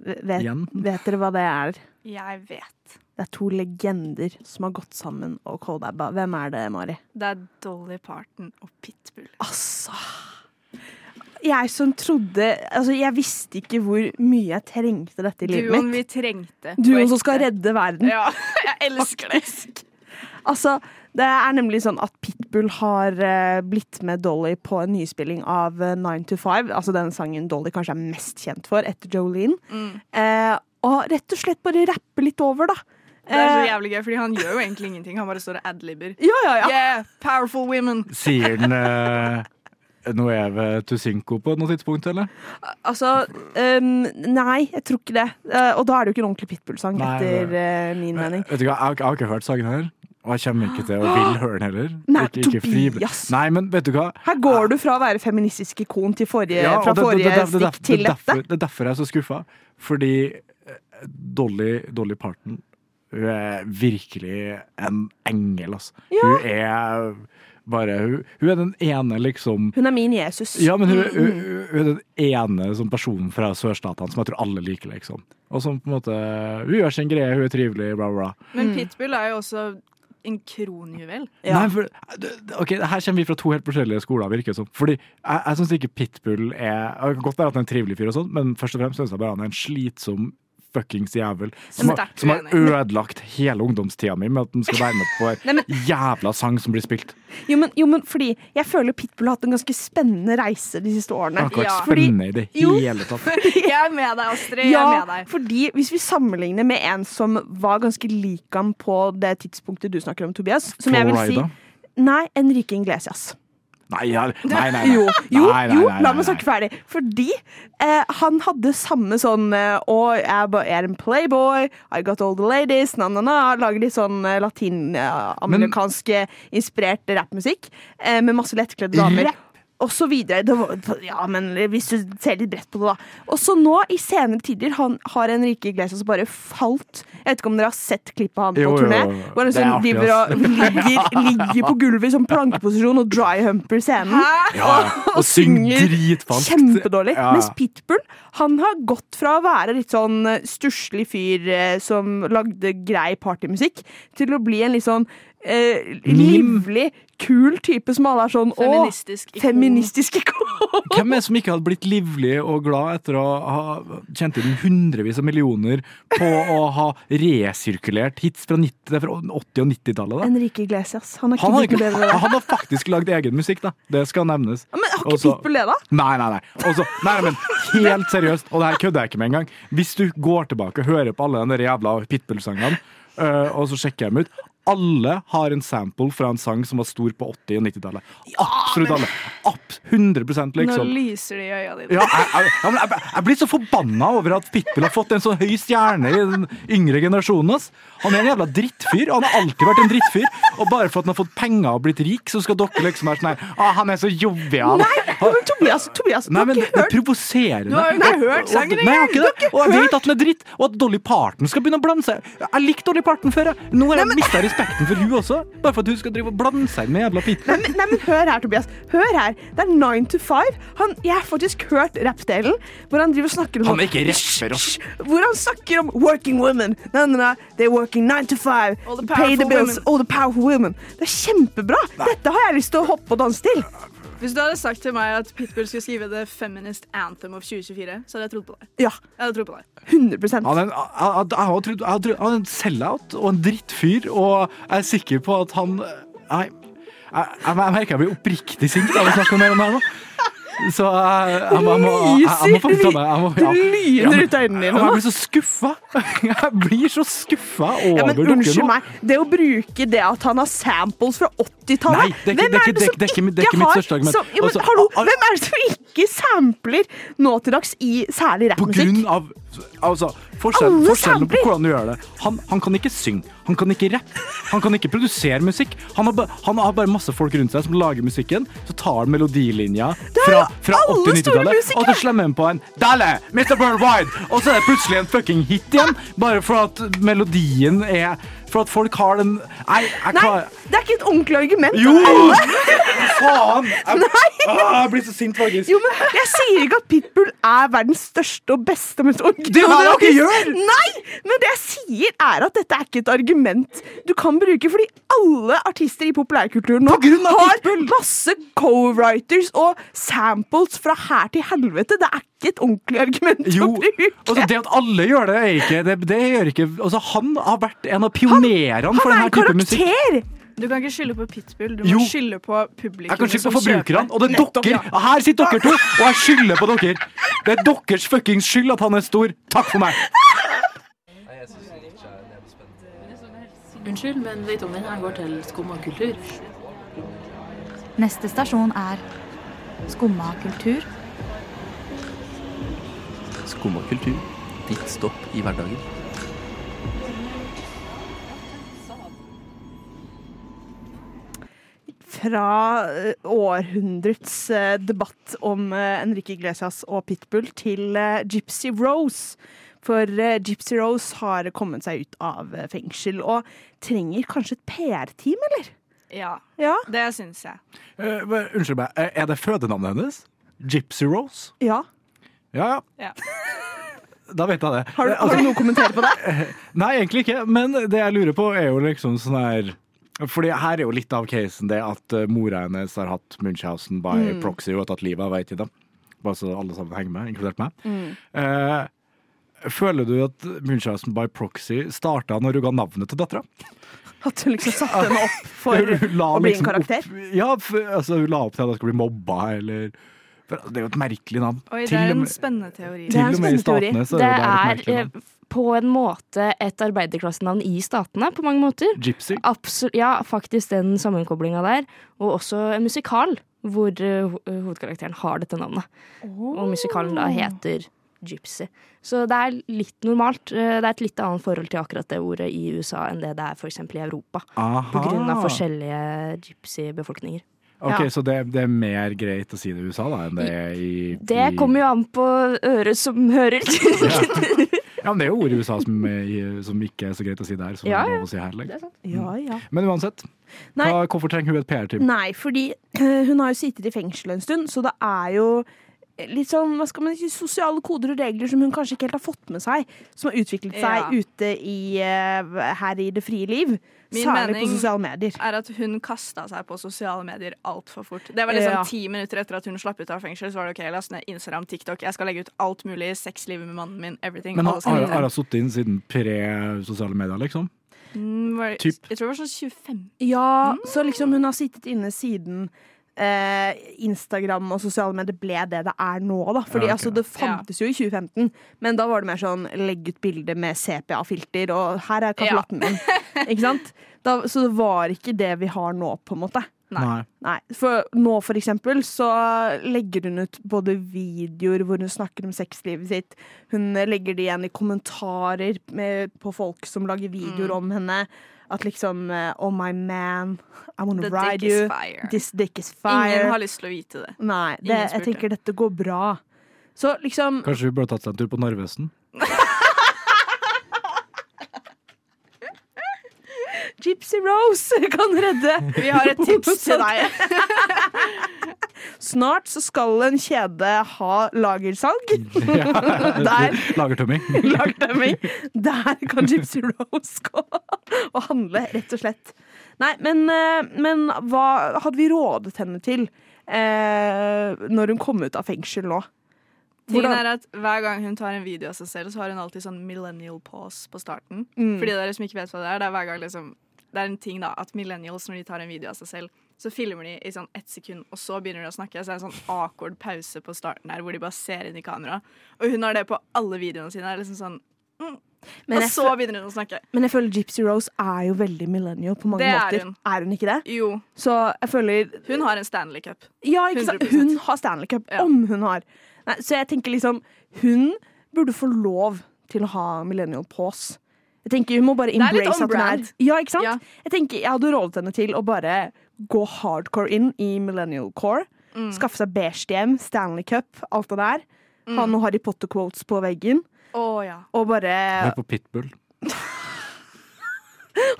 Speaker 6: Vet, vet dere hva det er?
Speaker 7: Jeg vet.
Speaker 6: Det er to legender som har gått sammen og collabba. Hvem er det, Mari?
Speaker 7: Det er Dolly Parton og Pitbull.
Speaker 6: Altså Jeg som trodde Altså, jeg visste ikke hvor mye jeg trengte dette i livet mitt.
Speaker 7: vi trengte. Du
Speaker 6: Duoen som skal redde verden.
Speaker 7: Ja, jeg elsker det.
Speaker 6: Altså, det er nemlig sånn at Pitbull har eh, blitt med Dolly på en nyspilling av eh, Nine to Five. Altså den sangen Dolly kanskje er mest kjent for, etter Jolene.
Speaker 7: Mm.
Speaker 6: Eh, og rett og slett bare rappe litt over, da.
Speaker 7: Det er så
Speaker 6: Eh,
Speaker 7: jævlig gøy, fordi han gjør jo egentlig ingenting. Han bare står og adlibber.
Speaker 6: Ja, ja, ja.
Speaker 7: Yeah, powerful women.
Speaker 3: Sier den eh, noe Eve Tusinko på noe tidspunkt, eller?
Speaker 6: Altså um, Nei, jeg tror ikke det. Eh, og da er det jo ikke en ordentlig Pitbull-sang, etter eh, min mening.
Speaker 3: Vet du hva, jeg, har- jeg har ikke hørt sangen her. Og jeg kommer ikke til å vil høre den heller.
Speaker 6: Nei,
Speaker 3: ikke, ikke.
Speaker 6: Tobias.
Speaker 3: Nei, men vet du hva?
Speaker 6: Her går du fra å være feministisk ikon til forrige,
Speaker 3: Ja,
Speaker 6: fra
Speaker 3: det-
Speaker 6: forrige
Speaker 3: det- det-
Speaker 6: stikk til
Speaker 3: det
Speaker 6: dette.
Speaker 3: Det er derfor jeg er så skuffa. Fordi eh, Dolly, Dolly Parton hun er virkelig en engel, altså.
Speaker 6: Ja.
Speaker 3: Hun er bare hun, hun er den ene, liksom
Speaker 6: Hun er min Jesus.
Speaker 3: Ja, men hun,
Speaker 6: Mm,
Speaker 3: hun,
Speaker 6: mm.
Speaker 3: hun er den ene sånn, personen fra sørstatene som jeg tror alle liker, liksom. Og som på en måte Hun gjør sin greie, hun er trivelig, bla, bla.
Speaker 7: Men Pitbull er jo også en kronjuvel.
Speaker 3: Nei, for, ok, Her kommer vi fra to helt forskjellige skoler, virker det som. Fordi jeg, jeg syns ikke Pitbull er Det kan godt være at han er en trivelig fyr, og sånn, men først og fremst syns jeg bare han er en slitsom fuckings jævel som, har- som har ødelagt hele ungdomstida mi med at den skal være med på en jævla sang som blir spilt.
Speaker 6: Jo, men, jo, men fordi jeg føler Pitbull har hatt en ganske spennende reise de siste årene.
Speaker 3: Han har ikke vært
Speaker 7: Ja.
Speaker 3: spennende i det hele tatt.
Speaker 7: Jeg er med deg, Astrid. Jeg
Speaker 6: Ja,
Speaker 7: er med deg.
Speaker 6: fordi hvis vi sammenligner med en som var ganske lik ham på det tidspunktet du snakker om, Tobias, som jeg vil si Nei, Enrique Iglesias.
Speaker 3: Nei, nei, nei, nei.
Speaker 6: Jo, jo,
Speaker 3: Nei, nei,
Speaker 6: jo la meg snakke ferdig. Fordi eh, han hadde samme sånn eh, Å, jeg er en playboy, I got all the ladies, na-na-na. Lager litt sånn eh, latinamerikansk inspirert rappmusikk eh, med masse lettkledde damer.
Speaker 3: Rapp?
Speaker 6: Og så videre. Det var, ja, men hvis du ser litt bredt på det, da. Og så nå, i senere tider, han, har Enrique Iglesias bare falt. Jeg vet ikke om dere har sett klippet av han på
Speaker 3: jo,
Speaker 6: turné? Hvor han
Speaker 3: er
Speaker 6: liksom driver og ligger, ligger på gulvet i sånn plankeposisjon og dry-humper scenen.
Speaker 3: Ja, ja. Og synger dritfalskt.
Speaker 6: Kjempedårlig.
Speaker 3: Ja.
Speaker 6: Mens Pitbull han har gått fra å være litt sånn eh, stusslig fyr eh, som lagde grei partymusikk, til å bli en litt sånn eh, livlig, kul type som alle er sånn
Speaker 7: Feministisk ikon.
Speaker 6: Feministisk ikon.
Speaker 3: Hvem er det som ikke hadde blitt livlig og glad etter å ha tjent inn hundrevis av millioner på å ha resirkulert hits fra, 90, fra 80- og 90-tallet? da?
Speaker 6: Enrique Iglesias. Han har ikke
Speaker 3: Han ikke, han har faktisk lagd egen musikk, da. Det skal nevnes.
Speaker 6: Men har ikke
Speaker 3: Også-
Speaker 6: Pitbull det, da?
Speaker 3: Nei, nei, nei. Også, nei, nei, men helt seriøst, og det her kødder jeg ikke med engang. Hvis du går tilbake og hører på alle de jævla Pitbull-sangene, øh, og så sjekker jeg dem ut alle har en sample fra en sang som var stor på 80- og 90-tallet. Absolutt alle. App, 100%
Speaker 7: Nå
Speaker 3: liksom.
Speaker 7: lyser det i øya dine.
Speaker 3: Ja, jeg, jeg, jeg, jeg blir så forbanna over at Pitbull har fått en så høy stjerne i den yngre generasjonen. ass. Han er en jævla drittfyr. og Han har alltid vært en drittfyr. Og bare for at han har fått penger og blitt rik, så skal dere liksom være sånn her ah, Han er så jovial.
Speaker 6: Nei, men Tobias, Tobias du
Speaker 3: Nei,
Speaker 6: har
Speaker 3: men
Speaker 6: ikke
Speaker 3: det er
Speaker 6: hørt
Speaker 3: provoserende.
Speaker 6: Du har jo ikke hørt sangen
Speaker 3: Nei, jeg har ikke
Speaker 6: engang.
Speaker 3: det.
Speaker 6: Har
Speaker 3: Og jeg vet at den er dritt, og at Dolly Parton skal begynne å blande seg. Jeg likte Dolly Parton før, jeg. Nå har jeg mista respekten for hun også. Bare for at hun skal drive og blande seg med jævla Pitbull.
Speaker 6: Nei, men, nei, men hør her, Tobias. Hør her. Det er nine to five. Han, jeg har faktisk hørt rappdelen hvor han driver og snakker om
Speaker 3: Han er ikke rapper, ass.
Speaker 6: Hvor han snakker om working women. Nei, nei, nei. They're working nine to five.
Speaker 7: All the
Speaker 6: Pay the bills.
Speaker 7: women.
Speaker 6: All the powerful women. Det er kjempebra. Dette har jeg lyst til å hoppe og danse til.
Speaker 7: Hvis du hadde sagt til meg at Pitbull skulle skrive The Feminist Anthem of 2024, så hadde jeg trodd på deg.
Speaker 6: Ja.
Speaker 7: Jeg hadde trodd på deg.
Speaker 6: 100
Speaker 3: Han er en, jeg, jeg, jeg han er en sell-out og en drittfyr, og jeg er sikker på at han Nei. Jeg, jeg, jeg merker jeg blir oppriktig sint av å snakke mer om det her nå. Så jeg, jeg, må- jeg, må- jeg, jeg må faktisk ta meg
Speaker 6: Det lyner ut av øynene dine.
Speaker 3: Jeg blir så skuffa. Jeg blir så skuffa over
Speaker 6: Ja, men
Speaker 3: dere
Speaker 6: Unnskyld
Speaker 3: nå.
Speaker 6: meg. Det å bruke det at han har samples fra 80-tallet
Speaker 3: Nei, det er ikke-
Speaker 6: Hvem
Speaker 3: er det som ikke-
Speaker 6: har ja, hallo, hvem er det som ikke sampler nå til dags i særlig
Speaker 3: På grunn av altså, forskjell, forskjellen på hvordan du gjør det. Han, han kan ikke synge, han kan ikke rappe, han kan ikke produsere musikk. Han har, han har bare masse folk rundt seg som lager musikken, så tar han melodilinja fra, fra 80-90-tallet, og så slemmer han på en Dale, Mr. Worldwide! Og så er det plutselig en fucking hit igjen, bare for at melodien er For at folk har den Nei,
Speaker 6: Nei, det er ikke et ordentlig argument.
Speaker 3: Jo! Faen! Jeg, Ah, jeg blir så sint, faktisk.
Speaker 6: Jo, men Jeg sier ikke at Pitbull er verdens største og beste mest originale
Speaker 3: Det gjør!
Speaker 6: Nei! Men det jeg sier, er at dette er ikke et argument du kan bruke, fordi alle artister i populærkulturen nå har masse co-writers og samples fra her til helvete. Det er ikke et ordentlig argument
Speaker 3: Jo,
Speaker 6: å bruke.
Speaker 3: altså det at alle gjør det, er ikke Det, det gjør ikke altså Han har vært en av pionerene for denne type musikk.
Speaker 7: Du kan ikke skylde på Pitbull, du må
Speaker 3: Jo.
Speaker 7: skylde på publikum.
Speaker 3: Jeg kan skylde på forbrukerne, og det er dere. Her sitter dere to, og jeg skylder på dere. Det er deres fuckings skyld at han er stor. Takk for meg.
Speaker 14: Unnskyld, men vet du om denne går til Skumma kultur?
Speaker 13: Neste stasjon er Skumma kultur.
Speaker 11: Skumma kultur. Ditt stopp i hverdagen.
Speaker 6: Fra eh, århundrets eh, debatt om eh, Enrique Iglesias og Pitbull til Gypsy Rose. For Gypsy Rose har kommet seg ut av fengsel og trenger kanskje et PR-team, eller?
Speaker 7: Ja,
Speaker 6: Ja.
Speaker 7: det syns jeg.
Speaker 3: Uh, unnskyld meg, er det fødenavnet hennes? Gypsy Rose?
Speaker 6: Ja.
Speaker 3: Ja, ja. Da vet jeg det.
Speaker 6: Har du,
Speaker 3: altså-
Speaker 6: har du noe å kommentere på det?
Speaker 3: Nei, egentlig ikke. Men det jeg lurer på, er jo liksom sånn her Fordi her er jo litt av casen det at eh, mora hennes har hatt Munchhausen by
Speaker 6: Mm.
Speaker 3: proxy og tatt livet av ei til dem. Bare så alle sammen henger med, inkludert meg.
Speaker 6: Mm.
Speaker 3: Eh, føler du at Munchhausen by proxy starta når hun ga navnet til dattera?
Speaker 6: At hun liksom satte henne opp for
Speaker 3: la
Speaker 6: å bli en
Speaker 3: liksom
Speaker 6: karakter?
Speaker 3: Opp, ja, for, altså, hun la opp til at hun skulle bli mobba, eller for Det er jo et merkelig navn.
Speaker 7: Oi, det er en spennende teori.
Speaker 3: Til og med i statene så
Speaker 8: Det
Speaker 3: er det et merkelig navn.
Speaker 8: eh, på en måte et arbeiderklassenavn i statene, på mange måter.
Speaker 3: Gypsy?
Speaker 8: Absolutt, ja, faktisk den sammenkoblinga der. Og også en musikal hvor eh, hovedkarakteren har dette navnet. Og musikalen da heter Gypsy. Så det er litt normalt. Eh, Det er et litt annet forhold til akkurat det ordet i USA enn det det er f.eks. i Europa.
Speaker 3: Aha.
Speaker 8: På grunn av forskjellige gypsy-befolkninger.
Speaker 3: Ok,
Speaker 8: Ja.
Speaker 3: Så det, det er mer greit å si det i USA da enn det er i
Speaker 8: Det
Speaker 3: i-
Speaker 8: kommer jo an på øret som hører.
Speaker 3: Ja, men det er jo ord i USA som, som ikke er så greit å si der, som
Speaker 8: Ja, ja.
Speaker 3: lov å si her. Liksom.
Speaker 6: Ja, ja.
Speaker 3: Men uansett, hva, hvorfor trenger hun et PR-team?
Speaker 6: Nei, fordi eh, hun har jo sittet i fengsel en stund, så det er jo litt sånn, hva skal man si, sosiale koder og regler som hun kanskje ikke helt har fått med seg, som har utviklet seg
Speaker 7: Ja.
Speaker 6: ute i, eh, her i det frie liv.
Speaker 7: Min
Speaker 6: særlig på sosiale medier.
Speaker 7: er at hun kasta seg på sosiale medier altfor fort. Det var liksom
Speaker 6: Ja.
Speaker 7: ti minutter etter at hun slapp ut av fengsel. Så var det ok, last ned Instagram, TikTok. Jeg skal legge ut alt mulig. Sexlivet med mannen min. Everything.
Speaker 3: Men har, hun sittet inn siden pre-sosiale medier, liksom?
Speaker 7: Mm, var, Jeg tror det var sånn 25.
Speaker 6: Ja, så liksom hun har sittet inne siden Instagram og sosiale medier ble det det er nå, da. Fordi
Speaker 3: Ja, okay.
Speaker 6: altså, det fantes jo i 2015, men da var det mer sånn legg ut bilder med CPA-filter, og her er kaffelatten min. Ikke sant? Da, så det var ikke det vi har nå, på en måte.
Speaker 3: Nei.
Speaker 6: Nei, for nå for eksempel så legger hun ut både videoer hvor hun snakker om sexlivet sitt, hun legger det igjen i kommentarer med, på folk som lager videoer
Speaker 7: Mm.
Speaker 6: om henne. At liksom eh, Oh my man, I wanna
Speaker 7: The
Speaker 6: ride you.
Speaker 7: fire.
Speaker 6: This dick is fire.
Speaker 7: Ingen har lyst til å vite det.
Speaker 6: Nei, det, jeg tenker dette går bra. Så liksom
Speaker 3: Kanskje vi burde tatt seg en tur på Narvesen?
Speaker 6: Gypsy Rose kan redde.
Speaker 7: Vi har et tips til deg.
Speaker 6: Snart så skal en kjede ha lagersalg. Der
Speaker 3: Lagertømming.
Speaker 6: Lagtømming. Der kan Gypsy Rose gå og handle, rett og slett. Nei, men, eh, men hva hadde vi rådet henne til eh, når hun kom ut av fengsel nå?
Speaker 7: Tingen er at Hver gang hun tar en video av seg selv, så har hun alltid sånn millennial pause på starten.
Speaker 6: Mm.
Speaker 7: For de dere som ikke vet hva det er, det er hver gang liksom Det er en ting da at millennials, når de tar en video av seg selv, så filmer de i sånn ett sekund, og så begynner de å snakke. Så er det en sånn awkward pause på starten her, hvor de bare ser inn i kamera. Og hun har det på alle videoene sine. Det er liksom sånn mm.
Speaker 6: Men
Speaker 7: Og så begynner hun å snakke.
Speaker 6: Men jeg føler Gypsy Rose er jo veldig millennial på mange
Speaker 7: Det er
Speaker 6: måter.
Speaker 7: hun.
Speaker 6: Er hun ikke det?
Speaker 7: Jo.
Speaker 6: Så jeg føler
Speaker 7: Hun har en Stanley Cup.
Speaker 6: Ja, ikke sant?
Speaker 7: 100%.
Speaker 6: Hun har Stanley Cup, om hun har. Nei, så jeg tenker liksom Hun burde få lov til å ha millennial pause. Jeg tenker Hun må bare
Speaker 7: Det er
Speaker 6: embrace at hun er. Ja, ikke sant? Jeg tenker Jeg hadde rådet henne til å bare gå hardcore inn i millennial core.
Speaker 7: Mm.
Speaker 6: Skaffe seg beige hjem, Stanley Cup, alt det der. Ha
Speaker 7: Mm.
Speaker 6: noen Harry Potter-quotes på veggen.
Speaker 7: Oh, ja.
Speaker 6: Og bare
Speaker 3: Hør på Pitbull.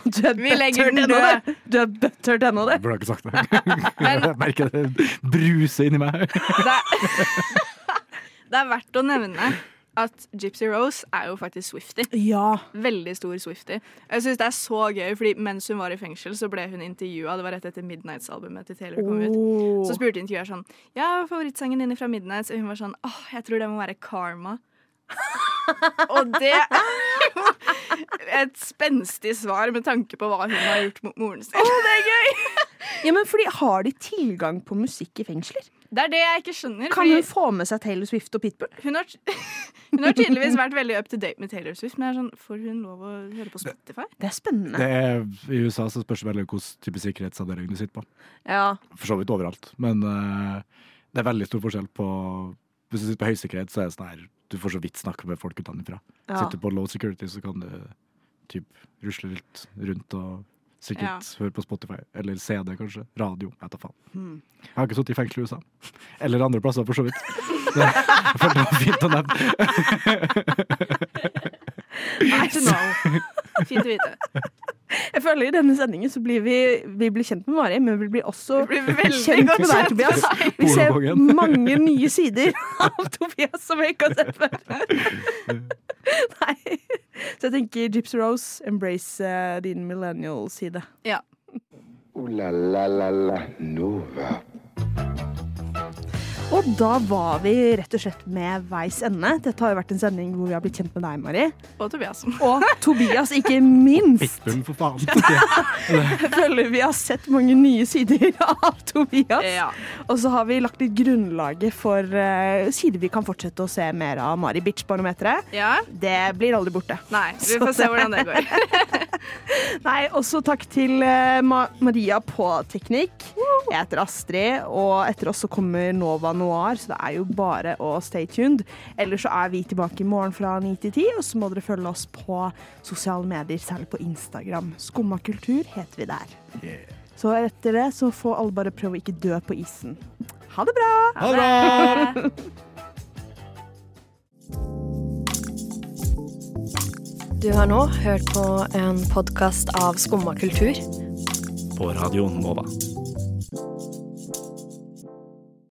Speaker 6: Du er butthurt ennå,
Speaker 7: det
Speaker 6: du. Du er butthurt ennå, du.
Speaker 3: Jeg burde ikke sagt det. Jeg merker det bruser inni meg.
Speaker 7: Det er verdt å nevne at Gypsy Rose er jo faktisk Swifty.
Speaker 6: Ja.
Speaker 7: Veldig stor Swifty. Jeg synes det er så gøy, fordi mens hun var i fengsel, så ble hun intervjua. Det var rett etter Midnights-albumet til Taylor kom ut.
Speaker 6: Oh.
Speaker 7: Så spurte intervjuer sånn Ja, favorittsangen din fra Midnights? Og hun var sånn Åh, jeg tror det må være Karma. Og det er jo et spenstig svar med tanke på hva hun har gjort mot moren sin.
Speaker 6: det er gøy! Ja, men fordi Har de tilgang på musikk i fengsler?
Speaker 7: Det er det jeg ikke skjønner.
Speaker 6: Kan
Speaker 7: fordi
Speaker 6: hun få med seg Taylor Swift og Pitbull?
Speaker 7: hun har, hun har tydeligvis vært veldig up to date med Taylor Swift, men jeg er sånn, får hun lov å høre på Spotify?
Speaker 6: Det er spennende.
Speaker 3: Det er, I USA så spørs det veldig hvilken type sikkerhetsavdeling du sitter på.
Speaker 6: Ja.
Speaker 3: For så vidt overalt. Men uh, det er veldig stor forskjell på Hvis du sitter på høysikkerhet, så er det sånn her du får så vidt snakke med folk utenfra.
Speaker 6: Ja.
Speaker 3: Sitter du på low security, så kan du typ rusle litt rundt og sikkert hør på Spotify. Eller CD, kanskje. Radio. Jeg da faen.
Speaker 6: Hmm.
Speaker 3: Jeg har ikke sittet i fengsel i USA. Eller andre plasser, for så vidt. Det, jeg følte det var fint å nevne.
Speaker 7: Nice to know. Fint å vite.
Speaker 6: Jeg føler I denne sendingen så blir vi, vi blir kjent med Mari, men vi blir også
Speaker 7: Vi blir
Speaker 6: kjent
Speaker 7: godt
Speaker 6: med deg, Tobias. Vi ser mange nye sider av Tobias som vi ikke har sett før. Nei. Så jeg tenker Gypsy Rose, embrace uh, din millennial-side.
Speaker 7: Ja.
Speaker 2: Uh, la la la la Nova.
Speaker 6: Og da var vi rett og slett med veis ende. Dette har jo vært en sending hvor vi har blitt kjent med deg, Mari.
Speaker 7: Og Tobias.
Speaker 6: Og Tobias, ikke minst.
Speaker 3: Pitbull, for faen.
Speaker 6: Jeg føler vi har sett mange nye sider av Tobias.
Speaker 7: Ja.
Speaker 6: Og så har vi lagt litt grunnlaget for uh, sider vi kan fortsette å se mer av Mari Bitch-barometeret.
Speaker 7: Ja?
Speaker 6: Det blir aldri borte.
Speaker 7: Nei, vi får se hvordan det går.
Speaker 6: Nei, også takk til uh, Ma Maria på teknikk. Jeg heter Astrid, og etter oss så kommer Nova januar, så det er jo bare å stay tuned. Ellers så er vi tilbake i morgen fra 9 til 10, og så må dere følge oss på sosiale medier, særlig på Instagram. Skumma kultur heter vi der. Så etter det så får alle bare prøve å ikke dø på isen. Ha det bra!
Speaker 7: Ha det bra!
Speaker 10: Du har nå hørt på en podkast av Skumma kultur.
Speaker 3: På radioen Nova.